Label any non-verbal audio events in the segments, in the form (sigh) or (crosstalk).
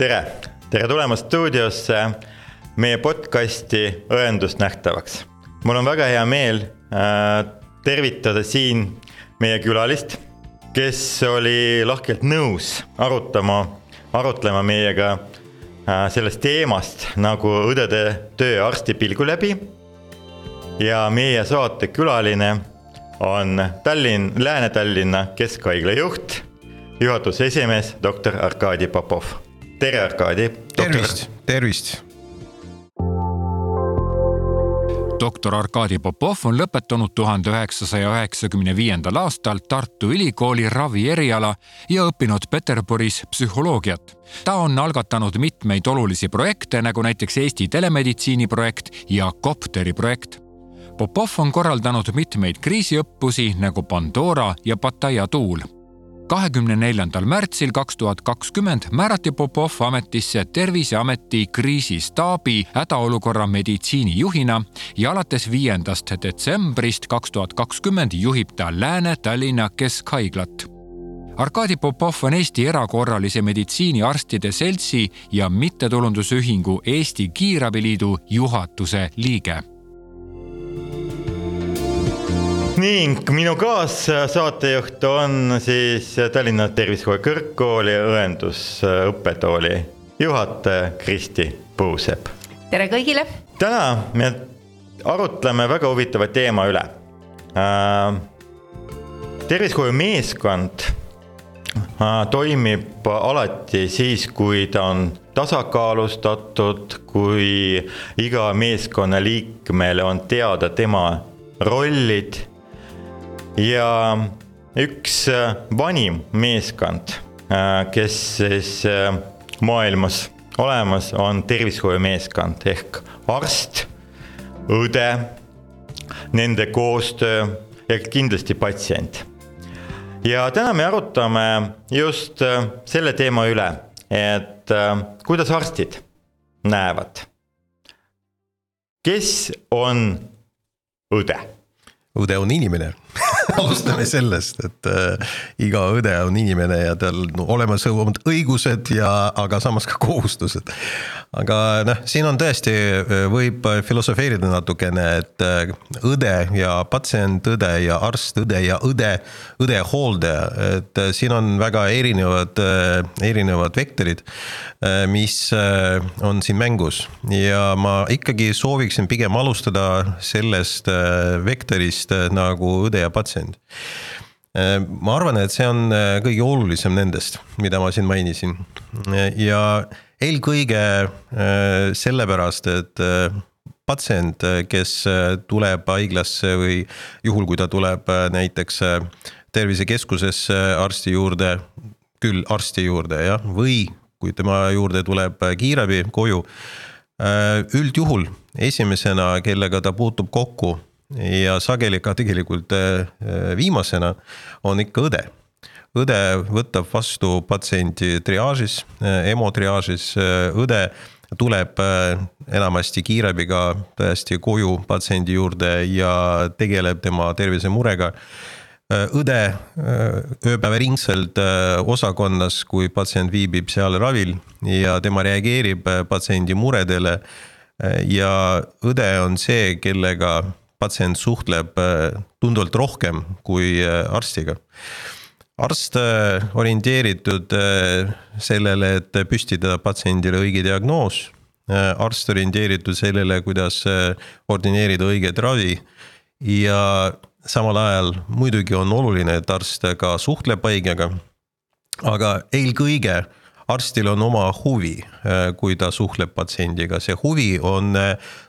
tere, tere tulemast stuudiosse meie podcasti Õendust nähtavaks. mul on väga hea meel äh, tervitada siin meie külalist, kes oli lahkelt nõus arutama, arutlema meiega äh, sellest teemast nagu õdede töö arsti pilgu läbi. ja meie saate külaline on Tallinn, Lääne-Tallinna Keskhaigla juht, juhatuse esimees, doktor Arkadi Popov. Tere, Arkadi. tervist, tervist doktor Arkadi Popov on lõpetanud tuhande üheksasaja üheksakümne viiendal aastal Tartu Ülikooli ravieriala ja õppinud Peterburis psühholoogiat. ta on algatanud mitmeid olulisi projekte, nagu näiteks Eesti telemeditsiini projekt ja Kopteri projekt Popov on korraldanud mitmeid kriisiõppusi nagu Pandora ja Pattaya tuul. Kahekümne neljandal märtsil kaks tuhat kakskümmend määrati Popov ametisse Terviseameti kriisistaabi hädaolukorra meditsiinijuhina ja alates viiendast detsembrist kaks tuhat kakskümmend juhib ta Lääne-Tallinna Keskhaiglat. Arkadi Popov on Eesti Erakorralise Meditsiini Arstide Seltsi ja mittetulundusühingu Eesti Kiirabiliidu juhatuse liige ning minu kaassaatejuht on siis Tallinna Tervishoiu Kõrgkooli õendusõppetooli juhataja Kristi Puusepp. tere kõigile. täna me arutleme väga huvitava teema üle äh,. tervishoiumeeskond äh, toimib alati siis, kui ta on tasakaalustatud, kui iga meeskonnaliikmele on teada tema rollid ja üks äh, vanim meeskond, äh, kes siis äh, maailmas olemas, on tervishoiumeeskond ehk arst, õde, nende koostöö ja kindlasti patsient. ja täna me arutame just selle teema üle, et kuidas arstid näevad. kes on õde? õde on inimene (laughs) alustame sellest, et äh, iga õde on inimene ja tal no, olemas omad õigused ja, aga samas ka kohustused. aga noh, siin on tõesti, äh, võib filosofeerida natukene, et äh, õde ja patsient, õde ja arst, õde ja õde, õde ja hooldaja, et äh, siin on väga erinevad, erinevad vektorid, mis on siin mängus ja ma ikkagi sooviksin pigem alustada sellest vektorist nagu õde ja patsient ma arvan, et see on kõige olulisem nendest, mida ma siin mainisin ja eelkõige sellepärast, et patsient, kes tuleb haiglasse või juhul, kui ta tuleb näiteks tervisekeskusesse arsti juurde, küll arsti juurde jah, või kui tema juurde tuleb kiirabi koju. üldjuhul esimesena, kellega ta puutub kokku ja sageli ka tegelikult viimasena, on ikka õde õde võtab vastu patsiendi triaažis, EMO triaažis, õde tuleb enamasti kiirabiga tõesti koju patsiendi juurde ja tegeleb tema tervisemurega õde ööpäevaringselt osakonnas, kui patsient viibib seal ravil ja tema reageerib patsiendi muredele. ja õde on see, kellega patsient suhtleb tunduvalt rohkem kui arstiga arst orienteeritud sellele, et püstitada patsiendile õige diagnoos. arst orienteeritud sellele, kuidas ordineerida õiget ravi ja samal ajal muidugi on oluline, et arst ka suhtleb haigega. aga eelkõige arstil on oma huvi, kui ta suhtleb patsiendiga, see huvi on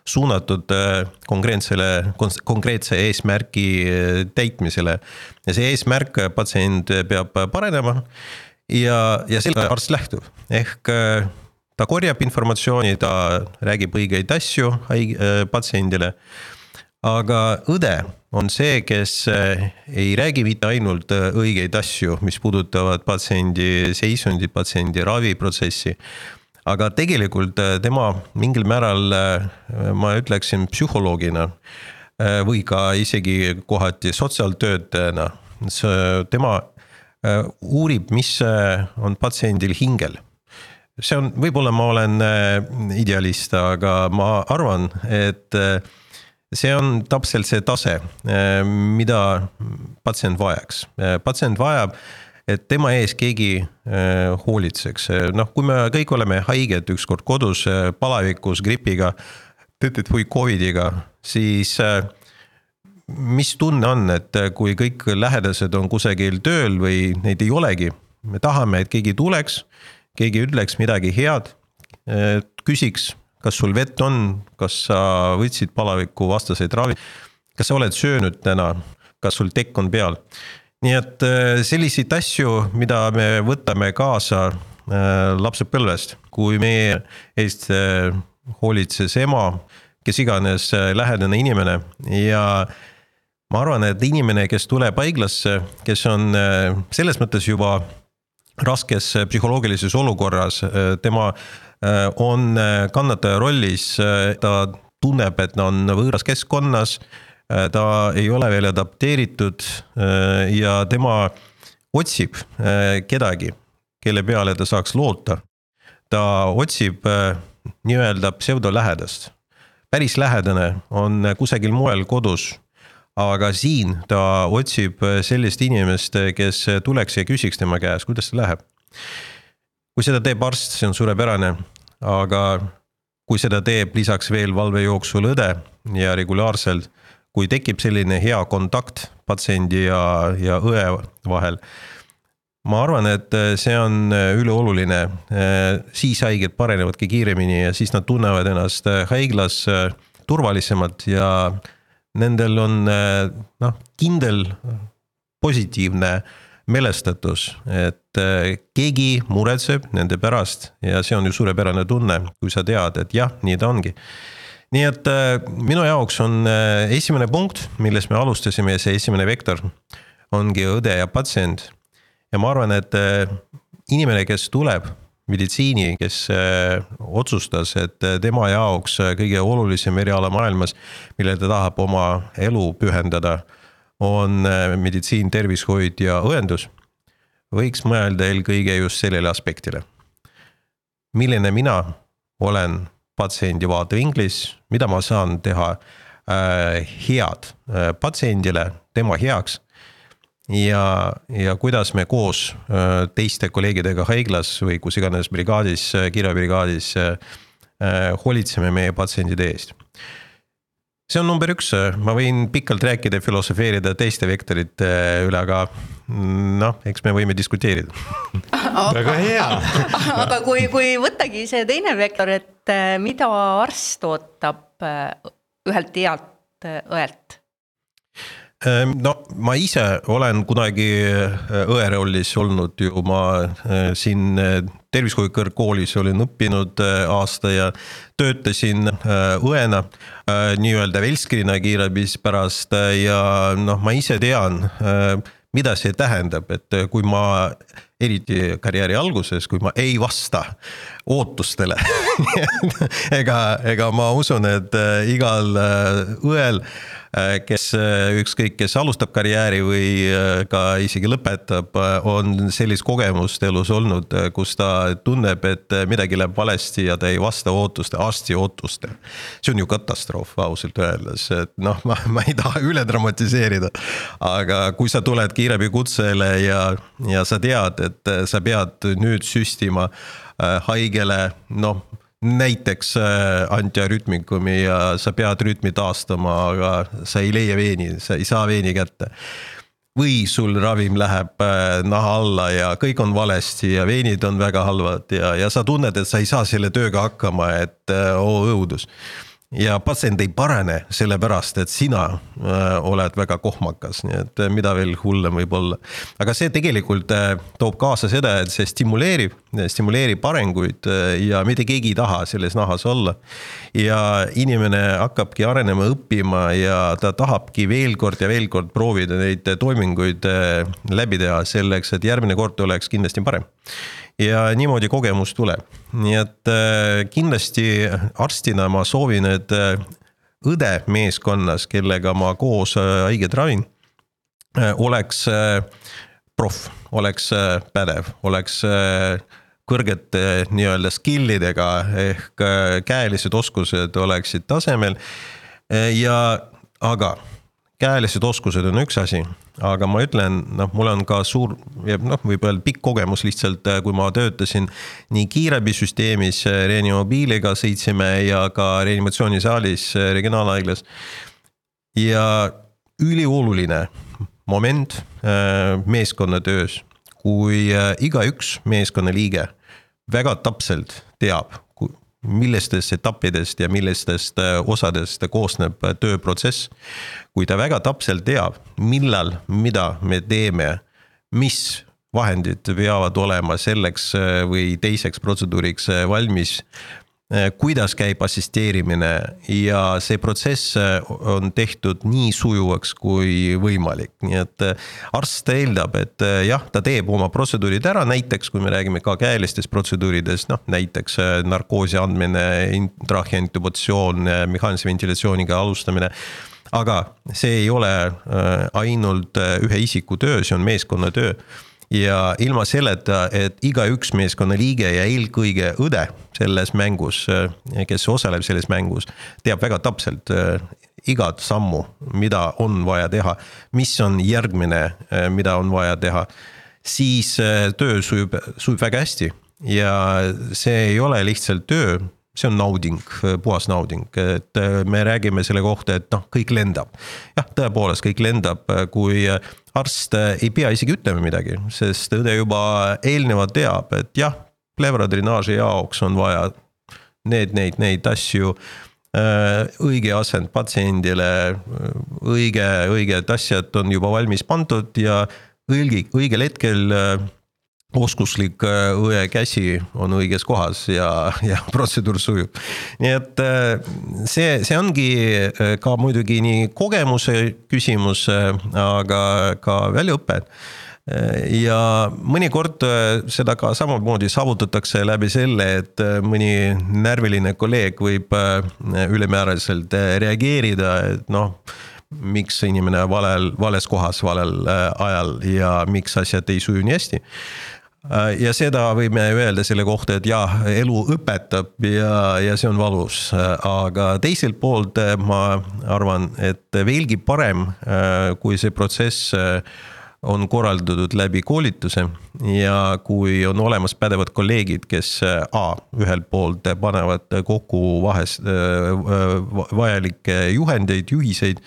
suunatud konkreetsele, konkreetse eesmärgi täitmisele. ja see eesmärk, patsient peab paranema ja, ja selle arst lähtub, ehk ta korjab informatsiooni, ta räägib õigeid asju haig-, patsiendile. Aga õde on see, kes eh, ei räägi mitte ainult eh, õigeid asju, mis puudutavad patsiendi seisundit, patsiendi raviprotsessi. aga tegelikult eh, tema mingil määral, ma ütleksin psühholoogina või ka isegi kohati sotsiaaltöötajana, tema uurib, mis on patsiendil hingel see on, võib-olla ma olen idealist, aga ma arvan, et see on täpselt see tase, mida patsient vajaks, patsient vajab et tema ees keegi hoolitseks, noh, kui me kõik oleme haiged ükskord kodus palavikus, gripiga, või Covidiga, siis mis tunne on, et kui kõik lähedased on kusagil tööl või neid ei olegi, me tahame, et keegi tuleks, keegi ütleks midagi head, küsiks, kas sul vett on, kas sa võtsid palaviku vastaseid ravi, kas sa oled söönud täna, kas sul tekk on peal. nii et äh, selliseid asju, mida me võtame kaasa äh, lapsepõlvest, kui meie eest äh, hoolitses ema, kes iganes lähedane inimene ja ma arvan, et inimene, kes tuleb haiglasse, kes on äh, selles mõttes juba raskes äh, psühholoogilises olukorras, äh, tema on kannataja rollis, ta tunneb, et ta on võõras keskkonnas, ta ei ole veel adapteeritud ja tema otsib kedagi, kelle peale ta saaks loota. ta otsib nii-öelda pseudolähedast. päris lähedane on kusagil moel kodus aga siin ta otsib sellist inimest, kes tuleks ja küsiks tema käest, kuidas see läheb. Kui seda teeb arst, see on suurepärane, aga kui seda teeb lisaks veel valvejooksul õde ja regulaarselt, kui tekib selline hea kontakt patsiendi ja, ja õe vahel ma arvan, et see on ülioluline, siis haiged parenevadki kiiremini ja siis nad tunnevad ennast haiglas turvalisemalt ja nendel on eh, noh, kindel positiivne meelestatus, et eh, keegi muretseb nende pärast ja see on ju suurepärane tunne, kui sa tead, et jah, nii ta ongi. nii et eh, minu jaoks on esimene punkt, millest me alustasime, see esimene vektor ongi õde ja patsient. ja ma arvan, et inimene, kes tuleb meditsiini, kes äh, otsustas, et äh, tema jaoks äh, kõige olulisem eriala maailmas, millele ta tahab oma elu pühendada, on meditsiin, tervishoid ja õendus, võiks mõelda eelkõige just sellele aspektile. milline mina olen patsiendi vaatevinklis, mida ma saan teha head patsiendile, tema heaks ja, ja kuidas me koos äh, teiste kolleegidega haiglas või kus iganes brigaadis, äh, kiirabibrigaadis äh, hoolitseme meie patsientide eest. See on number üks, ma võin pikalt rääkida ja filosofeerida teiste vektorite üle, aga mm, noh, eks me võime diskuteerida. (laughs) Väga hea. Aga kui, kui võttagi see teine vektor, et mida arst ootab ühelt healt õelt no ma ise olen kunagi äh, õe rollis olnud ju, ma äh, siin äh, tervishoiu kõrgkoolis olin õppinud aasta ja töötasin õena nii-öelda velskirina kiirabis pärast ja noh, ma ise tean, mida see tähendab, et kui ma eriti karjääri alguses, kui ma ei vasta ootustele (laughs) ega, ega ma usun, et igal õel Äh, kes äh, ükskõik, kes alustab karjääri või äh, ka isegi lõpetab, on sellist kogemust elus olnud, kus ta tunneb, et midagi läheb valesti ja ta ei vasta ootuste, arsti ootustele. see on ju katastroof ausalt öeldes, et noh, ma, ma ei taha üle dramatiseerida. aga kui sa tuled kiirabikutsele ja, ja sa tead, et sa pead nüüd süstima haigele, noh näiteks äh, antiarütmikumi ja sa pead rütmi taastama, aga sa ei leia veeni, sa ei saa veeni kätte. või sul ravim läheb äh, naha alla ja kõik on valesti ja veenid on väga halvad ja, ja sa tunned, et sa ei saa selle tööga hakkama, et äh, oo õudus ja patsient ei parane sellepärast, et sina äh, oled väga kohmakas, nii et äh, mida veel hullem võib olla. aga see tegelikult äh, toob kaasa seda, et see stimuleerib, stimuleerib arenguid ja mitte keegi ei taha selles nahas olla. ja inimene hakkabki arenema, õppima ja ta tahabki veel kord ja veel kord proovida neid toiminguid läbi teha selleks, et järgmine kord oleks kindlasti parem ja niimoodi kogemus tuleb, nii et äh, kindlasti arstina ma soovin, et äh, õde meeskonnas, kellega ma koos äh, haiget ravin, oleks proff, oleks pädev, oleks kõrgete nii-öelda skill idega ehk käelised oskused oleksid tasemel. ja, aga käelised oskused on üks asi, aga ma ütlen, noh, mul on ka suur noh, võib öelda pikk kogemus lihtsalt, kui ma töötasin nii kiirabisüsteemis reanimobiiliga sõitsime ja ka reanimatsioonisaalis regionaalhaiglas. ja ülioluline moment meeskonnatöös kui äh, igaüks meeskonnaliige väga täpselt teab, millistest etappidest ja millistest äh, osadest koosneb äh, tööprotsess. kui ta väga täpselt teab, millal, mida me teeme, mis vahendid peavad olema selleks või teiseks protseduuriks valmis kuidas käib assisteerimine? Ja see protsess eh, on tehtud nii sujuvaks kui võimalik, nii et eh, arst eeldab, et jah, ta teeb oma protseduurid ära, näiteks kui me räägime ka käelistest protseduuridest, noh näiteks narkoosi andmine, intraheaintubatsioon, mehhaanilise ventilatsiooniga alustamine. Aga see ei ole ainult ühe isiku töö, see on meeskonnatöö ja ilma selleta, et igaüks meeskonnaliige ja eelkõige õde selles mängus, kes osaleb selles mängus, teab väga täpselt äh, igat sammu, mida on vaja teha, mis on järgmine, äh, mida on vaja teha, siis töö sujub, sujub väga hästi. Ja see ei ole lihtsalt töö see on nauding, puhas nauding, et me räägime selle kohta, et noh, kõik lendab. jah, tõepoolest kõik lendab, kui arst ei pea isegi ütlema midagi, sest õde juba eelnevalt teab, et jah, plevradrenaaži jaoks on vaja need, neid, neid asju õige asend patsiendile, õige, õiged asjad on juba valmis pandud ja õige, õigel hetkel oskuslik äh, õe käsi on õiges kohas ja, ja (laughs) protseduur sujub. nii et äh, see, see ongi äh, ka muidugi nii kogemuse küsimus, aga ka väljaõpe ja mõnikord seda ka samamoodi saavutatakse läbi selle, et mõni närviline kolleeg võib ülemääraselt reageerida, et noh miks inimene valel, vales kohas valel ajal ja miks asjad ei suju nii hästi ja seda võime öelda selle kohta, et jah, elu õpetab ja, ja see on valus, aga teiselt poolt äh, ma arvan, et veelgi parem, äh, kui see protsess on korraldatud läbi koolituse ja kui on olemas pädevad kolleegid, kes A ühelt poolt panevad kokku vahest vajalikke juhendeid, juhiseid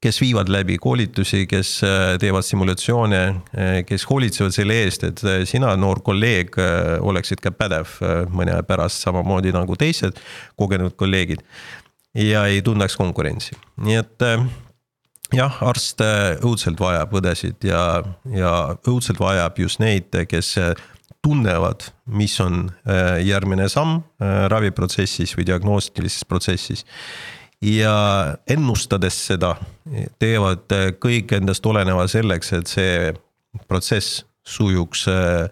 kes viivad läbi koolitusi, kes äh, teevad simulatsioone, äh, kes hoolitsevad selle eest, et äh, sina, noor kolleeg, oleksid ka pädev mõne aja pärast, samamoodi nagu teised kogenud kolleegid. ja ei tunneks konkurentsi, nii et jah, arst õudselt vajab õdesid ja, ja õudselt vajab just neid, kes tunnevad, mis on järgmine samm raviprotsessis või diagnostilises protsessis ja ennustades seda, teevad kõik endast oleneva selleks, et see protsess sujuks äh,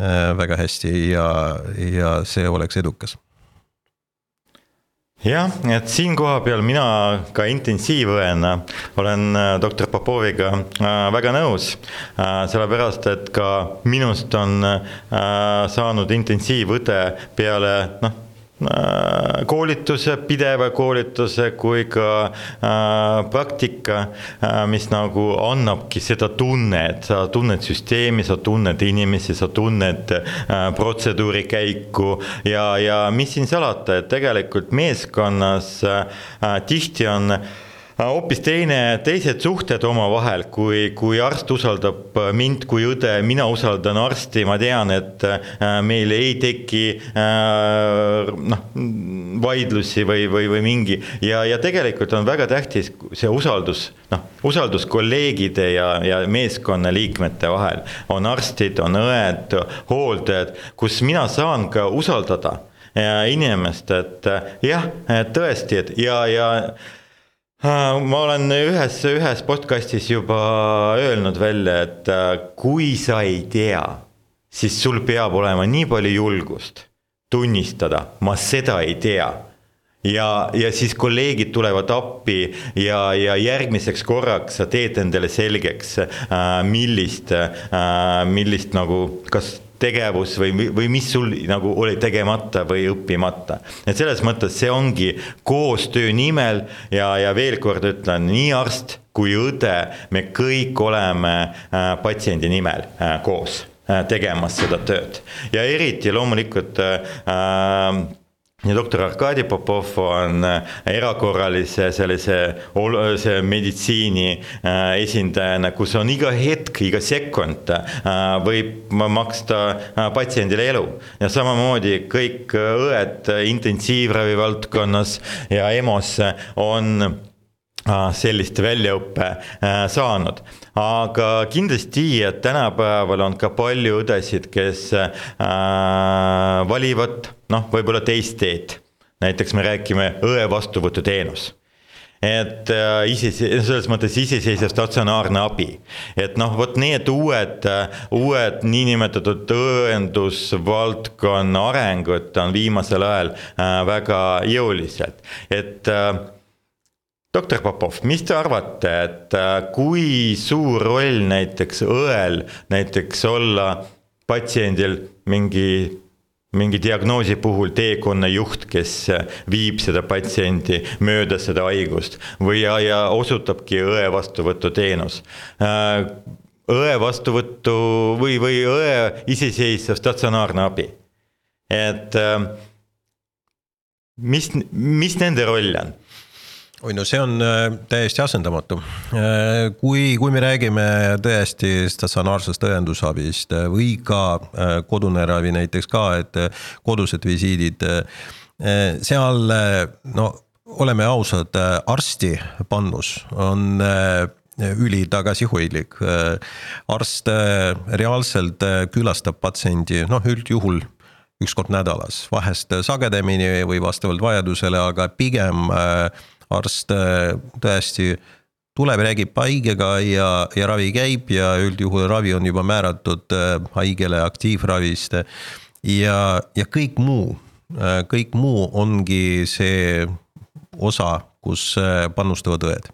äh, väga hästi ja, ja see oleks edukas. Jah, et siin kohapeal mina ka intensiivõena olen äh, doktor Popoviga väga nõus, sellepärast et ka minust on saanud intensiivõde peale noh koolituse, pideva koolituse kui ka äh, praktika äh,, mis nagu annabki seda tunnet, sa tunned süsteemi, sa tunned inimesi, sa tunned äh, protseduuri käiku ja, ja mis siin salata, et tegelikult meeskonnas äh, tihti on äh, Äh, hoopis teine, teised suhted omavahel, kui, kui arst usaldab mind kui õde, mina usaldan arsti, ma tean, et äh, meil ei teki äh, noh, vaidlusi või, või, või mingi ja, ja tegelikult on väga tähtis see usaldus, noh, usaldus kolleegide ja, ja meeskonna liikmete vahel. on arstid, on õed, hooldajad, kus mina saan ka usaldada inimest, et jah, tõesti, et ja, ja Äh, ma olen ühes, ühes podcast'is juba öelnud välja, et äh, kui sa ei tea, siis sul peab olema nii palju julgust tunnistada, ma seda ei tea. Ja, ja siis kolleegid tulevad appi ja, ja järgmiseks korraks sa teed endale selgeks, äh, millist, millist nagu, kas tegevus või, või mis sul nagu oli tegemata või õppimata. et selles mõttes see ongi koostöö nimel ja, ja veel kord ütlen, nii arst kui õde, me kõik oleme äh, patsiendi nimel äh, koos äh, tegemas seda tööd ja eriti loomulikult äh, ja doktor Arkadi Popov on erakorralise sellise see meditsiini esindajana, kus on iga hetk, iga sekund võib maksta patsiendile elu. ja samamoodi kõik õed intensiivravi valdkonnas ja EMO-s on sellist väljaõppe äh, saanud. aga kindlasti, et tänapäeval on ka palju õdesid, kes äh, valivad noh, võib-olla teist teed. näiteks me räägime õe vastuvõtuteenus et äh, ise, selles mõttes iseseisev statsionaarne abi. et noh, vot need uued, uued niinimetatud õendusvaldkonna arengud on viimasel ajal väga jõuliselt, et doktor Popov, mis te arvate, et äh, kui suur roll näiteks õel näiteks olla patsiendil mingi mingi diagnoosi puhul teekonnajuht, kes äh, viib seda patsiendi mööda seda haigust või ja, ja osutabki õe vastuvõtuteenus. Äh, õe vastuvõttu või, või õe iseseisev statsionaarne abi. et mis, mis nende roll on? Oi no see on äh, täiesti asendamatu. Äh, kui, kui me räägime tõesti statsionaarsest õendusabist äh, või ka kodune ravi näiteks ka, et kodused visiidid, seal no oleme ausad, arsti pannus on üli tagasihoidlik. arst reaalselt külastab patsiendi, noh üldjuhul üks kord nädalas, vahest sagedamini või vastavalt vajadusele, aga pigem äh, arst äh, tõesti tuleb, räägib haigega ja, ja ravi käib ja üldjuhul ravi on juba määratud äh, haigele aktiivravist. ja, ja kõik muu, äh, kõik muu ongi see osa, kus panustavad õed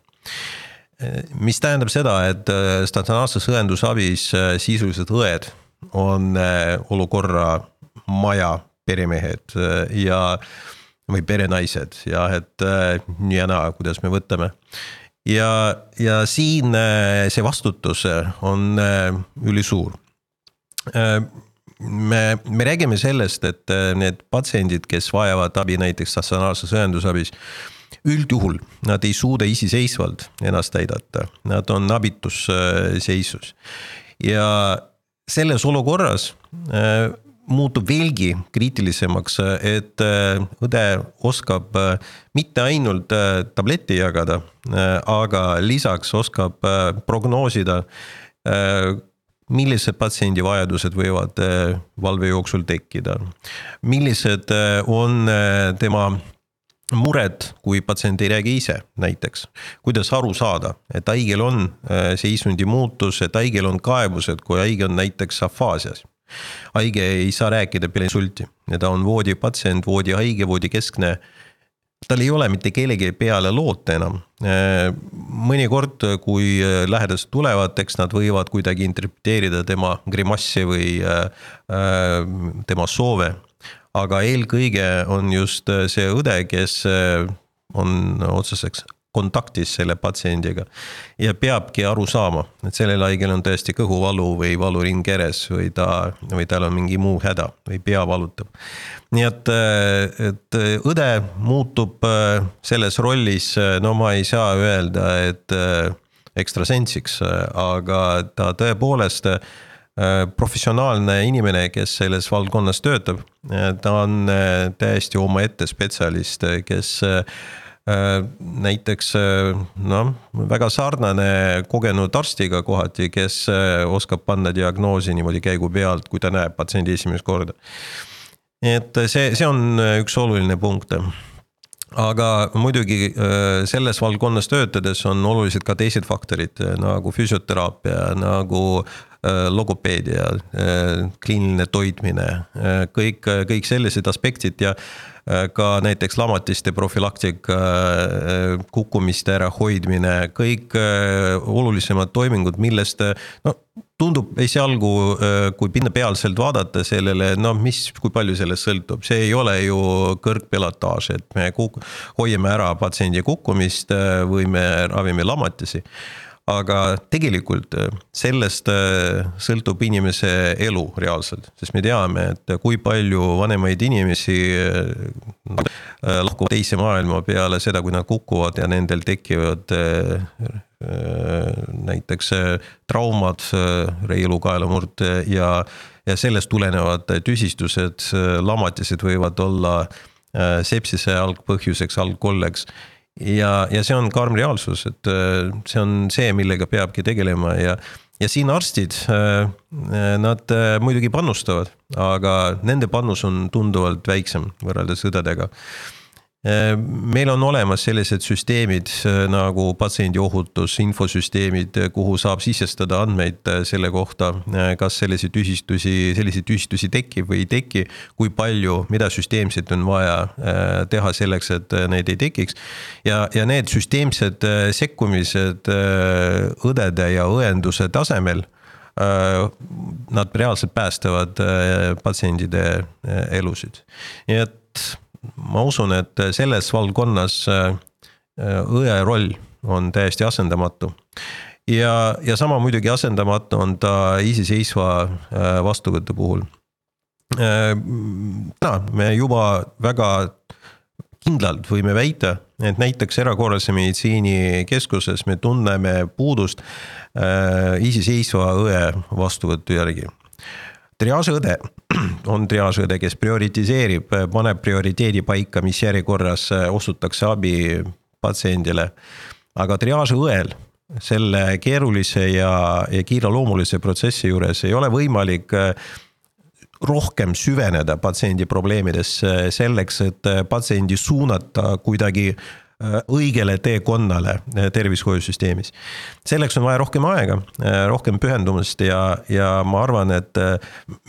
mis tähendab seda, et statsionaarses õendusabis sisuliselt õed on olukorra maja peremehed ja või perenaised ja et äh, nii ja naa, kuidas me võtame. ja, ja siin äh, see vastutus äh, on ülisuur. me, me räägime sellest, et need patsiendid, kes vajavad abi näiteks statsionaarses õendusabis üldjuhul nad ei suuda iseseisvalt ennast aidata, nad on abitus seisus ja selles olukorras muutub veelgi kriitilisemaks, et äh, õde oskab äh, mitte ainult äh, tabletti jagada, aga lisaks oskab prognoosida, millised patsiendi vajadused võivad valve jooksul tekkida. millised on tema mured, kui patsient ei räägi ise näiteks, kuidas aru saada, et haigel on seisundi muutus, et haigel on kaebused, kui haige on näiteks afaasias haige ei saa rääkida peale insulti ja ta on voodipatsient, voodihaige, voodikeskne. tal ei ole mitte kellegi peale loota enam. mõnikord, kui lähedased tulevad, eks nad võivad kuidagi interpreteerida tema grimassi või tema soove. aga eelkõige on just see õde, kes on otseseks kontaktis selle patsiendiga. ja peabki aru saama, et sellel haigel on tõesti kõhuvalu või valuring keres või ta, või tal on mingi muu häda või pea valutab. nii et, et õde muutub selles rollis, no ma ei saa öelda, et ekstrasensiks, aga ta tõepoolest professionaalne inimene, kes selles valdkonnas töötab, ta on täiesti omaette spetsialist, kes näiteks äh, noh, väga sarnane kogenud arstiga kohati, kes äh, oskab panna diagnoosi niimoodi käigu pealt, kui ta näeb patsiendi esimest korda. et see, see on üks oluline punkt aga muidugi selles valdkonnas töötades on olulised ka teised faktorid nagu füsioteraapia, nagu logopeedia, kliiniline toitmine, kõik, kõik sellised aspektid ja Äh, ka näiteks lamatiste profülaktika, äh, kukkumiste ärahoidmine, kõik äh, olulisemad toimingud, millest no tundub esialgu, kui pinnapealselt vaadata sellele, no mis, kui palju sellest sõltub, see ei ole ju kõrgpilotaaž, et me kuk-, hoiame ära patsiendi kukkumist või me ravime lamatisi aga tegelikult äh, sellest äh, sõltub inimese elu reaalselt, sest me teame, et kui palju vanemaid inimesi äh, lahkuvad teise maailma peale seda, kui nad kukuvad ja nendel tekivad näiteks traumad, reilukaelamurd ja, ja sellest tulenevad tüsistused, lamatised võivad olla sepsise algpõhjuseks, algkolleks ja, ja see on karm reaalsus, et äh, see on see, millega peabki tegelema ja, ja siin arstid, äh, nad äh, muidugi panustavad, aga nende panus on tunduvalt väiksem võrreldes õdedega meil on olemas sellised süsteemid äh, nagu patsiendiohutus, infosüsteemid, äh, kuhu saab sisestada andmeid selle kohta, kas selliseid tüsistusi, selliseid tüsistusi tekib või ei teki. kui palju, mida süsteemselt on vaja teha selleks, et neid ei tekiks. ja, ja need süsteemsed sekkumised õdede ja õenduse tasemel nad reaalselt päästavad patsientide elusid, nii et ma usun, et selles valdkonnas äh, õe roll on täiesti asendamatu. ja, ja sama muidugi asendamatu on ta iseseisva äh, vastuvõtu puhul. Äh, täna me juba väga kindlalt võime väita, et näiteks erakorralise meditsiini keskuses me tunneme puudust iseseisva õe vastuvõtu järgi triaažiõde (clears throat) on triaažiõde, kes prioritiseerib, paneb prioriteedi paika, mis järjekorras äh, osutakse abi patsiendile. aga triaažiõel selle keerulise ja, ja kiireloomulise protsessi juures ei ole võimalik äh, rohkem süveneda patsiendi probleemidesse selleks, et äh, patsiendi suunata kuidagi Äh, õigele teekonnale äh, tervishoiusüsteemis. selleks on vaja rohkem aega, äh, rohkem pühendumist ja, ja ma arvan, et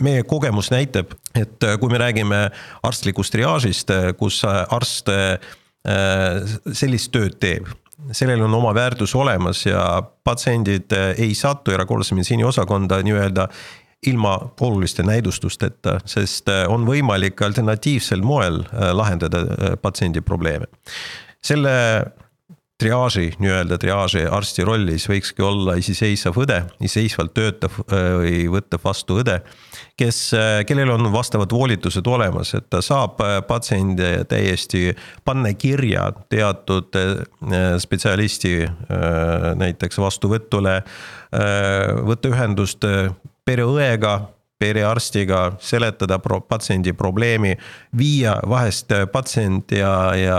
meie kogemus näitab, et kui me räägime arstlikust triaažist, kus arst sellist tööd teeb sellel on oma väärtus olemas ja patsiendid ei satu erakorralise meditsiini osakonda nii-öelda ilma oluliste näidustusteta, sest on võimalik alternatiivsel moel lahendada patsiendi probleeme selle triaaži, nii-öelda triaaži arsti rollis võikski olla iseseisev õde, iseseisvalt töötav äh, või võtav vastu õde, kes, äh, kellel on vastavad volitused olemas, et ta saab äh, patsiendi täiesti panna kirja teatud spetsialisti näiteks vastuvõtule, võtta ühendust pereõega perearstiga, seletada pro-, patsiendi probleemi, viia vahest patsient ja, ja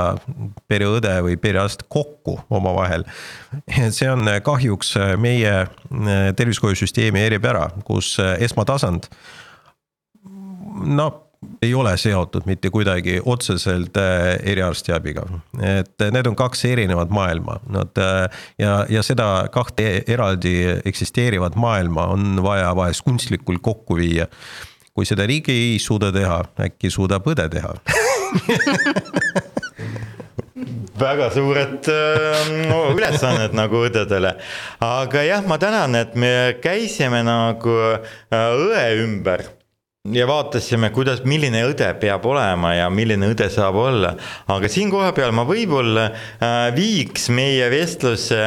pereõde või perearst kokku omavahel. (laughs) see on kahjuks meie tervishoiusüsteemi eripära, kus esmatasand no ei ole seotud mitte kuidagi otseselt äh, eriarstiabiga. et need on kaks erinevat maailma, nad äh, ja, ja seda kahte eraldi eksisteerivat maailma on vaja vahest kunstlikult kokku viia. kui seda riik ei suuda teha, äkki suudab õde teha (laughs) väga suured no, ülesanded nagu õdedele. aga jah, ma tänan, et me käisime nagu õe ümber ja vaatasime, kuidas, milline õde peab olema ja milline õde saab olla. aga siin kohapeal ma võib-olla äh, viiks meie vestluse,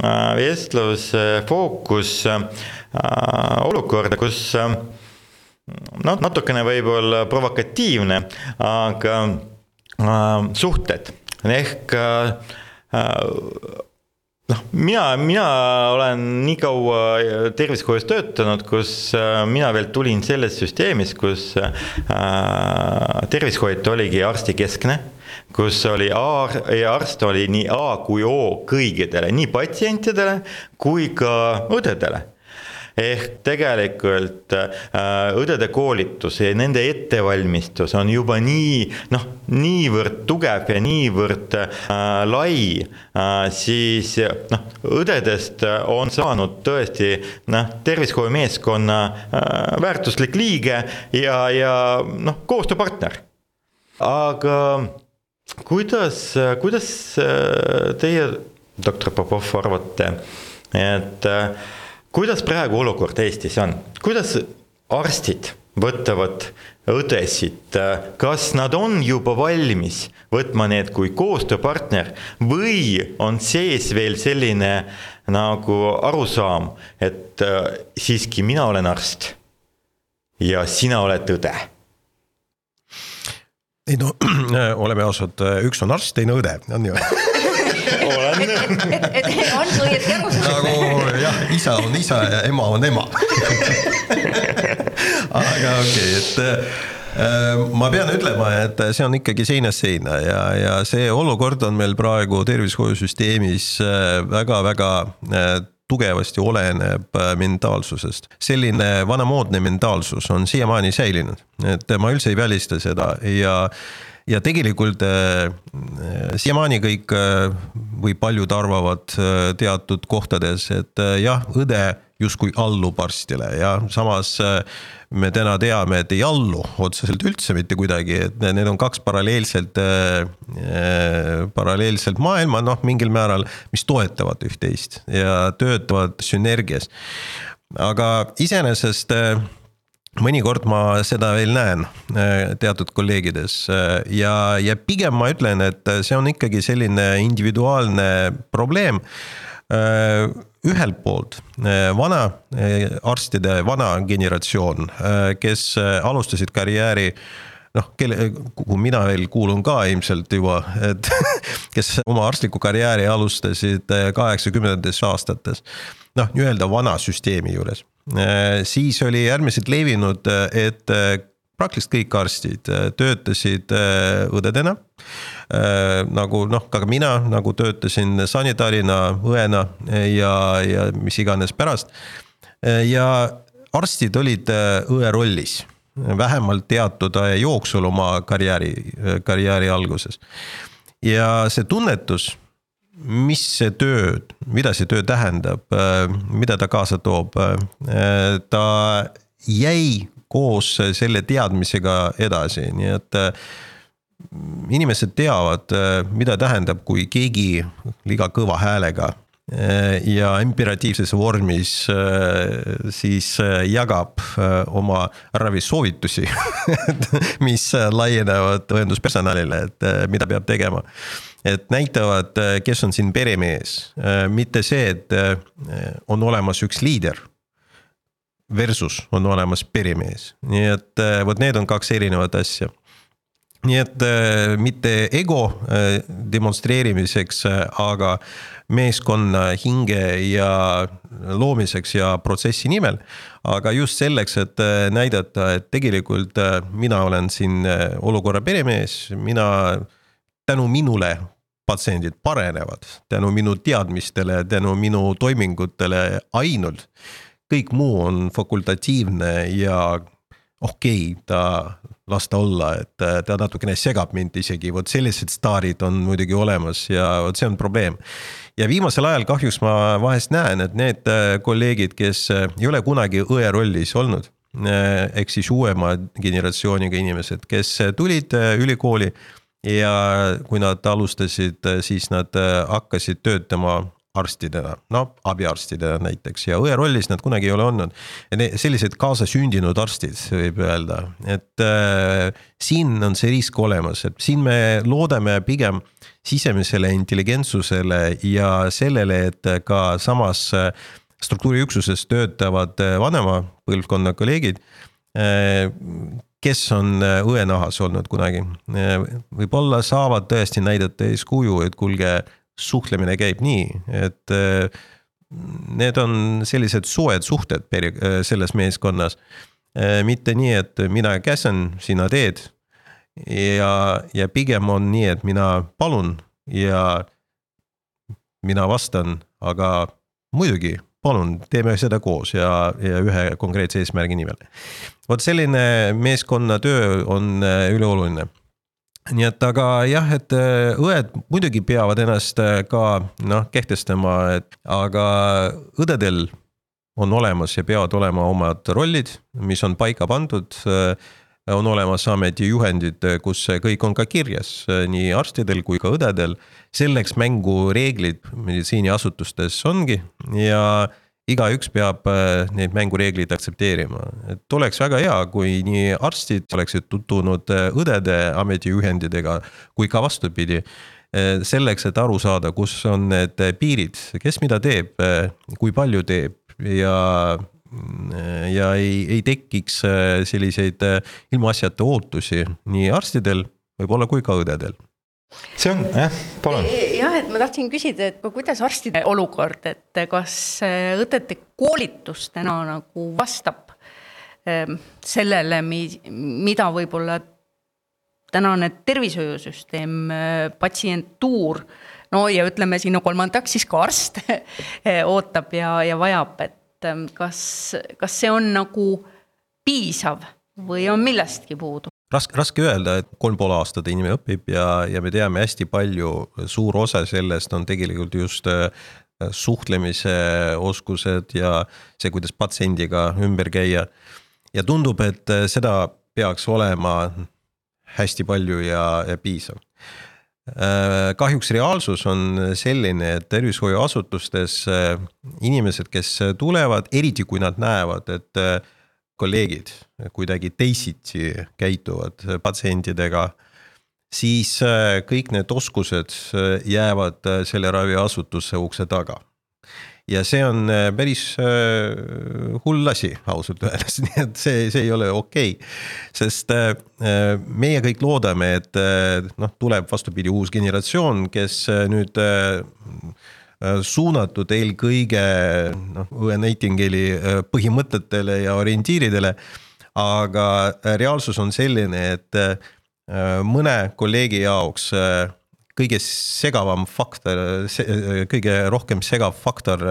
äh, vestluse fookus äh, olukorda, kus noh, natukene võib-olla provokatiivne, aga suhted ehk noh, mina, mina olen nii kaua tervishoius töötanud, kus äh, mina veel tulin sellest süsteemist, kus äh, tervishoid oligi arstikeskne kus oli A arst oli nii A kui O kõigidele, nii patsientidele kui ka õdedele ehk tegelikult äh, õdede koolitus ja nende ettevalmistus on juba nii noh, niivõrd tugev ja niivõrd äh, lai äh,, siis noh, õdedest on saanud tõesti noh, tervishoiumeeskonna äh, väärtuslik liige ja, ja noh, koostööpartner. aga kuidas, kuidas äh, teie, doktor Popov, arvate, et äh, kuidas praegu olukord Eestis on, kuidas arstid võtavad õdesid, kas nad on juba valmis võtma need kui koostööpartner või on sees veel selline nagu arusaam, et äh, siiski mina olen arst ja sina oled õde? ei no (clears throat) oleme ausad, üks on arst, teine õde, on ju (laughs) olen. et, et on õieti aru saanud. nagu isa on isa ja ema on ema (laughs) aga okei okay,, et äh, ma pean ütlema, et see on ikkagi seinast seina ja, ja see olukord on meil praegu tervishoiusüsteemis väga-väga äh, äh, tugevasti oleneb mentaalsusest. selline vanamoodne mentaalsus on siiamaani säilinud, et ma üldse ei välista seda ja ja tegelikult äh, siiamaani kõik äh, või paljud arvavad äh, teatud kohtades, et äh, jah, õde justkui allub arstile ja samas äh, me täna teame, et ei allu otseselt üldse mitte kuidagi, et need on kaks paralleelselt äh,, äh paralleelselt maailma, noh, mingil määral, mis toetavad üht-teist ja töötavad sünergias. aga iseenesest äh, mõnikord ma seda veel näen äh, teatud kolleegides äh, ja, ja pigem ma ütlen, et see on ikkagi selline individuaalne probleem. Äh, ühelt poolt vana arstide, vana generatsioon, kes alustasid karjääri noh, kelle, kuhu mina veel kuulun ka ilmselt juba, et (laughs) kes oma arstlikku karjääri alustasid kaheksakümnendates aastates. noh, nii-öelda vana süsteemi juures siis oli äärmiselt levinud, et äh, praktiliselt kõik arstid äh, töötasid õdedena. nagu noh, ka mina nagu töötasin sanitaarina, õena ja, ja mis iganes pärast. ja arstid olid õe rollis vähemalt teatud aja jooksul oma karjääri, karjääri alguses. ja see tunnetus mis see töö, mida see töö tähendab, mida ta kaasa toob, ta jäi koos selle teadmisega edasi, nii et inimesed teavad, mida tähendab, kui keegi liiga kõva häälega ja imperatiivses vormis siis jagab oma ravisoovitusi (laughs) mis laienevad õenduspersonalile, et mida peab tegema. Et näitavad, äh, kes on siin peremees, äh, mitte see, et äh, on olemas üks liider. Versus on olemas peremees, nii et vot need on kaks erinevat asja. Nii et mitte ego demonstreerimiseks, aga meeskonna hinge ja loomiseks ja protsessi nimel. aga just selleks, et näidata, et tegelikult mina olen siin olukorra peremees, mina tänu minule patsiendid paranevad tänu minu teadmistele, tänu minu toimingutele ainult. kõik muu on fakultatiivne ja okei okay,, ta las ta olla, et ta natukene segab mind isegi, vot sellised staarid on muidugi olemas ja vot see on probleem. Ja viimasel ajal kahjuks ma vahest näen, et need kolleegid, kes ei ole kunagi õe rollis olnud, ehk siis uuema generatsiooniga inimesed, kes tulid ülikooli ja kui nad alustasid, siis nad äh, hakkasid töötama arstidena, no abiarstidena näiteks. Ja õe rollis nad kunagi ei ole olnud. sellised kaasasündinud arstid, võib öelda, et äh, siin on see risk olemas, et siin me loodame pigem sisemisele intelligentsusele ja sellele, et ka samas äh, struktuuriüksuses töötavad äh, vanema põlvkonna kolleegid kes on äh, õenahas olnud kunagi. Äh, võib-olla saavad tõesti näidata eeskuju, et kuulge, suhtlemine käib nii, et äh, need on sellised soojad suhted peri-, selles meeskonnas. mitte nii, et mina käsin, sina teed. Ja, ja pigem on nii, et mina palun ja mina vastan, aga muidugi palun, teeme seda koos ja, ja ühe konkreetse eesmärgi nimel. vot selline meeskonnatöö on äh, ülioluline nii et aga jah, et äh, õed muidugi peavad ennast äh, ka noh, kehtestama, et aga õdedel on olemas ja peavad olema omad rollid, mis on paika pandud on olemas ametijuhendid, kus see kõik on ka kirjas, nii arstidel kui ka õdedel. selleks mängureeglid meditsiiniasutustes ongi ja, igaüks peab äh, neid mängureegleid aktsepteerima, et oleks väga hea, kui nii arstid oleksid tutvunud äh, õdede ametijuhendidega kui ka vastupidi äh, selleks, et aru saada, kus on need piirid, kes mida teeb, kui palju teeb ja, ja ei, ei tekiks selliseid ilmaasjata ootusi nii arstidel võib-olla kui ka õdedel see on jah, palun. jah, et ma tahtsin küsida, et kuidas arstide olukord, et kas äh, õdede koolitus täna nagu vastab ähm, sellele, mida võib-olla tänane tervishoiusüsteem, äh, patsientuur, no ja ütleme sinna kolmandaks siis ka arst (laughs) ootab ja, ja vajab, et ähm, kas, kas see on nagu piisav või on millestki puudu? raske, raske öelda, et kolm pool aastat inimene õpib ja, ja me teame hästi palju, suur osa sellest on tegelikult just äh, suhtlemise oskused ja see, kuidas patsiendiga ümber käia. ja tundub, et äh, seda peaks olema hästi palju ja, ja piisav. Äh, kahjuks reaalsus on selline, et tervishoiuasutustes inimesed, kes tulevad, eriti kui nad näevad, et kolleegid kuidagi teisiti käituvad patsientidega, siis äh, kõik need oskused äh, jäävad äh, selle raviasutuse ukse taga. Ja see on päris hull asi ausalt öeldes, (laughs) nii et see, see ei ole okei okay.. sest meie kõik loodame, et noh, tuleb vastupidi uus generatsioon, kes nüüd Äh, suunatud eelkõige noh, Uwe Nightingale'i äh, põhimõtetele ja orientiiridele. aga äh, reaalsus on selline, et mõne kolleegi jaoks kõige segavam faktor, kõige rohkem segav faktor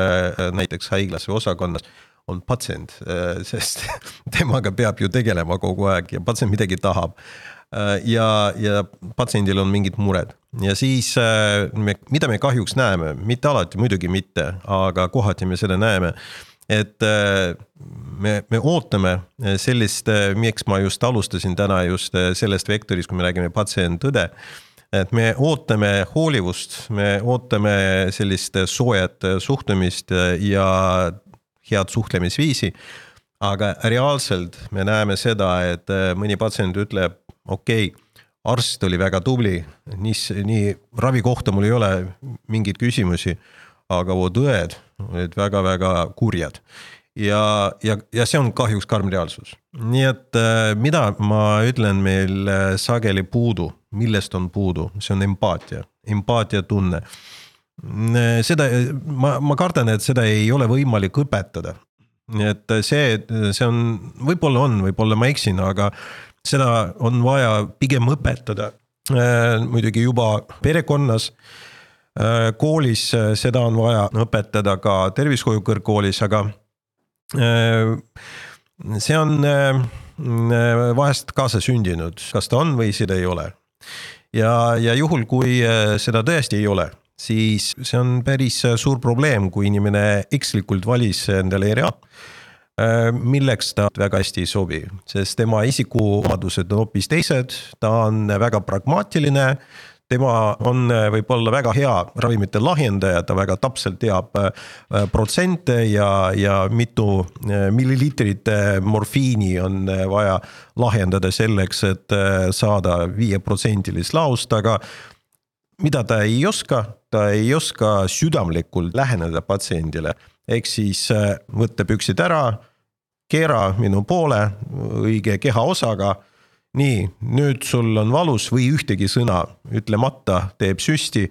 näiteks haiglas või osakonnas on patsient, (laughs) sest temaga peab ju tegelema kogu aeg ja patsient midagi tahab Äh, ja, ja patsiendil on mingid mured ja siis äh, me, mida me kahjuks näeme, mitte alati, muidugi mitte, aga kohati me seda näeme et äh, me, me ootame sellist, miks ma just alustasin täna just sellest vektorist, kui me räägime patsient-õde. Et me ootame hoolivust, me ootame sellist soojat suhtumist ja head suhtlemisviisi. aga reaalselt me näeme seda, et mõni patsient ütleb okei okay,, arst oli väga tubli, nii, nii ravi kohta mul ei ole mingeid küsimusi, aga vot õed olid väga-väga kurjad. ja, ja, ja see on kahjuks karm reaalsus, nii et äh, mida ma ütlen meil äh, sageli puudu, millest on puudu, see on empaatia, empaatiatunne seda, ma, ma kardan, et seda ei ole võimalik õpetada. et see, see on, võib-olla on, võib-olla ma eksin, aga seda on vaja pigem õpetada äh, muidugi juba perekonnas äh, koolis äh, seda on vaja õpetada ka tervishoiu kõrgkoolis, aga see on vahest kaasasündinud, kas ta on või seda ei ole. Ja, ja juhul, kui seda tõesti ei ole, siis see on päris suur probleem, kui inimene ekslikult valis endale ERA Äh, milleks ta väga hästi ei sobi, sest tema isikuomadused on hoopis teised, ta on väga pragmaatiline tema on äh, võib-olla väga hea ravimite lahjendaja, ta väga täpselt teab äh, protsente ja, ja mitu milliliitrit morfiini on vaja lahjendada selleks, et saada viieprotsendilist laust, aga mida ta ei oska, ta ei oska südamlikult läheneda patsiendile ehk siis äh, võtta püksid ära, keera minu poole õige kehaosaga. Nii, nüüd sul on valus või ühtegi sõna ütlemata teeb süsti.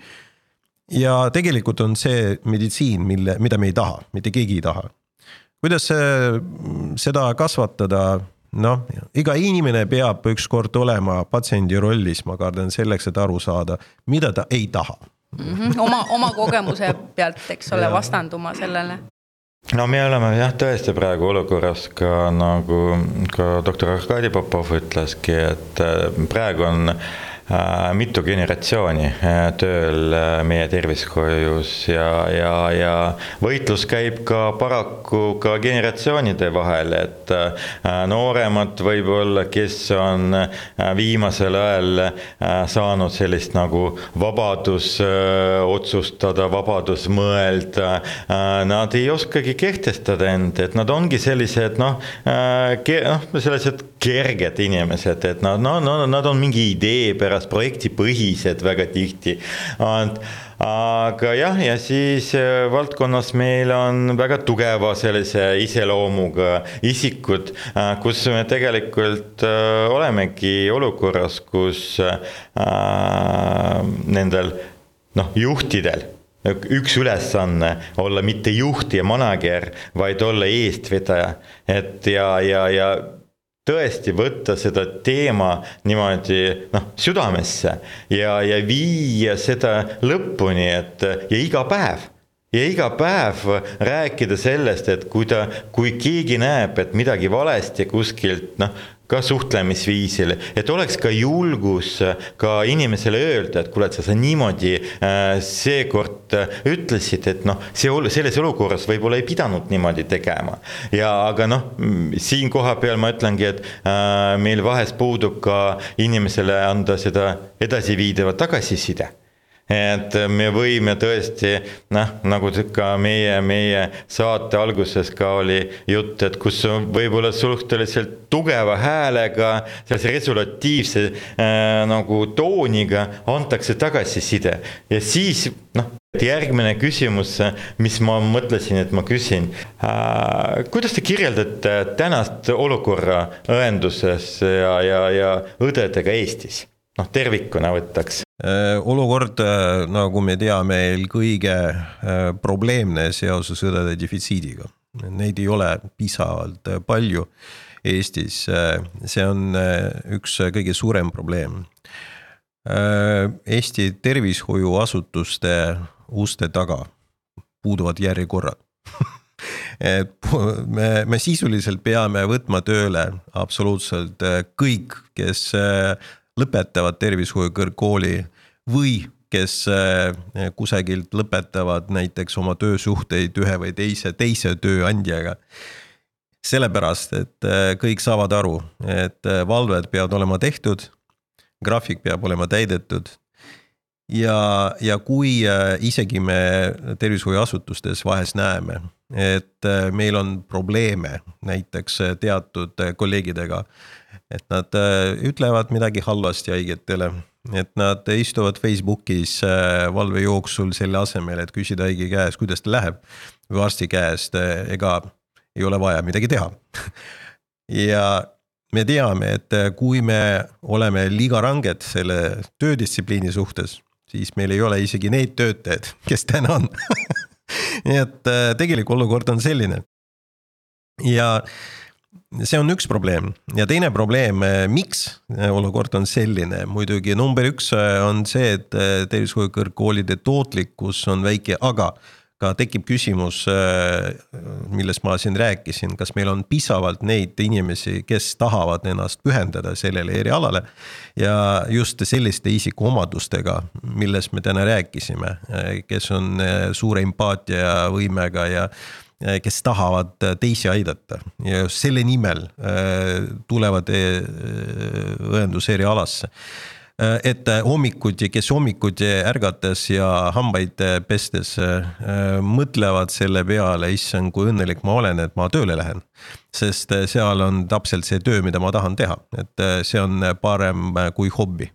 ja tegelikult on see meditsiin, mille, mida me ei taha, mitte keegi ei taha. kuidas seda kasvatada? noh, iga inimene peab ükskord olema patsiendi rollis, ma kardan selleks, et aru saada, mida ta ei taha mm. -hmm. oma, oma kogemuse pealt, eks ole, vastanduma sellele. No me oleme jah, tõesti praegu olukorras ka nagu ka doktor Arkadi Popov ütleski, et äh, praegu on mitu generatsiooni äh, tööl äh, meie tervishoius ja, ja, ja võitlus käib ka paraku ka generatsioonide vahel, et nooremad võib-olla, kes on viimasel ajal saanud sellist nagu vabadus otsustada, vabadus mõelda, nad ei oskagi kehtestada end, et nad ongi sellised noh, noh, sellised kerged inimesed, et nad, no, no nad on mingi idee pärast projektipõhised väga tihti. aga jah, ja siis äh, valdkonnas meil on väga tugeva sellise iseloomuga isikud, äh, kus me tegelikult äh, olemegi olukorras, kus nendel noh, juhtidel üks ülesanne olla mitte juht ja manager, vaid olla eestvedaja, et ja, ja, ja tõesti võtta seda teema niimoodi noh, südamesse ja, ja viia seda lõpuni, et ja iga päev ja iga päev rääkida sellest, et kui ta, kui keegi näeb, et midagi valesti kuskilt noh, ka suhtlemisviisil, et oleks ka julgus ka inimesele öelda, et kuule, et sa, sa niimoodi äh, seekord äh, ütlesid, et noh, see, selles olukorras võib-olla ei pidanud niimoodi tegema. ja aga noh, siin kohapeal ma ütlengi, et äh, meil vahest puudub ka inimesele anda seda edasiviidavat tagasiside et me võime tõesti noh, nagu ka meie, meie saate alguses ka oli jutt, et kus võib-olla suhteliselt tugeva häälega, sellise resolutiivse äh, nagu tooniga antakse tagasiside ja siis noh, järgmine küsimus, mis ma mõtlesin, et ma küsin äh,. kuidas te kirjeldate tänast olukorra õenduses ja, ja, ja õdedega Eestis? noh, tervikuna võtaks. Äh, olukord, äh, nagu me teame, eelkõige äh, probleemne seoses õdede defitsiidiga. Neid ei ole piisavalt palju Eestis, see on üks kõige suurem probleem. Eesti tervishoiuasutuste uste taga puuduvad järjekorrad (laughs) et me, me sisuliselt peame võtma tööle absoluutselt kõik, kes lõpetavad tervishoiu kõrgkooli või kes eh, kusagilt lõpetavad näiteks oma töösuhteid ühe või teise, teise tööandjaga. sellepärast, et eh, kõik saavad aru, et eh, valved peavad olema tehtud, graafik peab olema täidetud ja, ja kui isegi me tervishoiuasutustes vahest näeme, et meil on probleeme näiteks teatud kolleegidega et nad äh, ütlevad midagi halvasti haigetele, et nad istuvad Facebookis äh, valve jooksul selle asemel, et küsida haige käest, kuidas tal läheb. või arsti käest, äh, ega ei ole vaja midagi teha (laughs) ja me teame, et kui me oleme liiga ranged selle töödistsipliini suhtes, siis meil ei ole isegi neid töötajaid, kes täna on (laughs) nii et tegelik olukord on selline. ja see on üks probleem ja teine probleem, eh, miks olukord on selline, muidugi number üks eh, on see, et tervishoiukõrgkoolide tootlikkus on väike, aga ka tekib küsimus, millest ma siin rääkisin, kas meil on piisavalt neid inimesi, kes tahavad ennast pühendada sellele erialale. ja just selliste isikuomadustega, millest me täna rääkisime, kes on suure empaatiavõimega ja kes tahavad eh, teisi aidata. Ja just selle nimel eh, tulevad õenduserialasse et hommikuti, kes hommikuti ärgates ja hambaid pestes mõtlevad selle peale, issand, kui õnnelik ma olen, et ma tööle lähen. sest seal on täpselt see töö, mida ma tahan teha, et see on parem kui hobi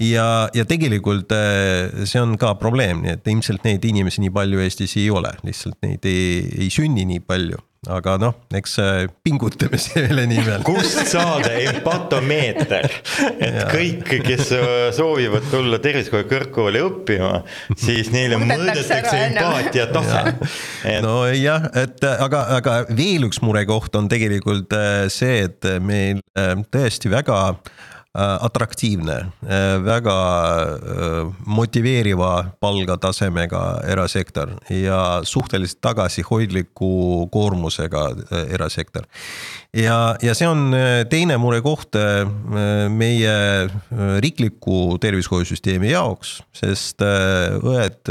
ja, ja tegelikult äh, see on ka probleem, nii et ilmselt neid inimesi nii palju Eestis ei ole, lihtsalt neid ei, ei sünni nii palju aga noh, eks äh, pingutame (laughs) selle nimel. kust saada empatomeeter, et ja. kõik, kes äh, soovivad tulla tervishoiu kõrgkooli õppima, siis neile mõõdetakse empaatia tase. Et... nojah, et aga, aga veel üks murekoht on tegelikult see, et meil tõesti väga atraktiivne, väga motiveeriva palgatasemega erasektor ja suhteliselt tagasihoidliku koormusega erasektor. ja, ja see on teine murekoht meie riikliku tervishoiusüsteemi jaoks, sest õed,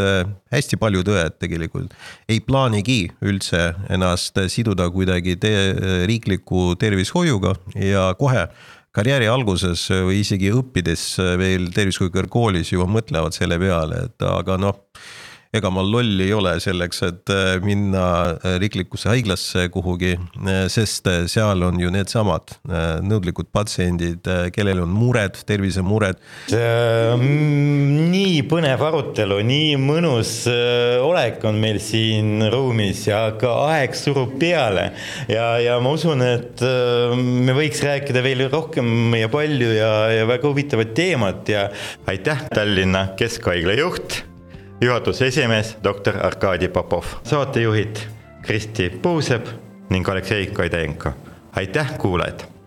hästi paljud õed tegelikult ei plaanigi üldse ennast siduda kuidagi te riikliku tervishoiuga ja kohe karjääri alguses või isegi õppides veel tervishoiu kõrgkoolis juba mõtlevad selle peale, et aga noh ega ma loll ei ole selleks, et äh, minna äh, riiklikusse haiglasse kuhugi, äh, sest seal on ju needsamad nõudlikud patsiendid, kellel on mured, tervisemured. nii põnev arutelu, nii mõnus olek on meil siin ruumis ja ka aeg surub peale ja, ja ma usun, et me võiks rääkida veel rohkem ja palju ja, ja väga huvitavat teemat ja aitäh, Tallinna Keskhaigla juht juhatuse esimees doktor Arkadi Popov, saatejuhid Kristi Puusepp ning Aleksei Kaidenko. aitäh, kuulajad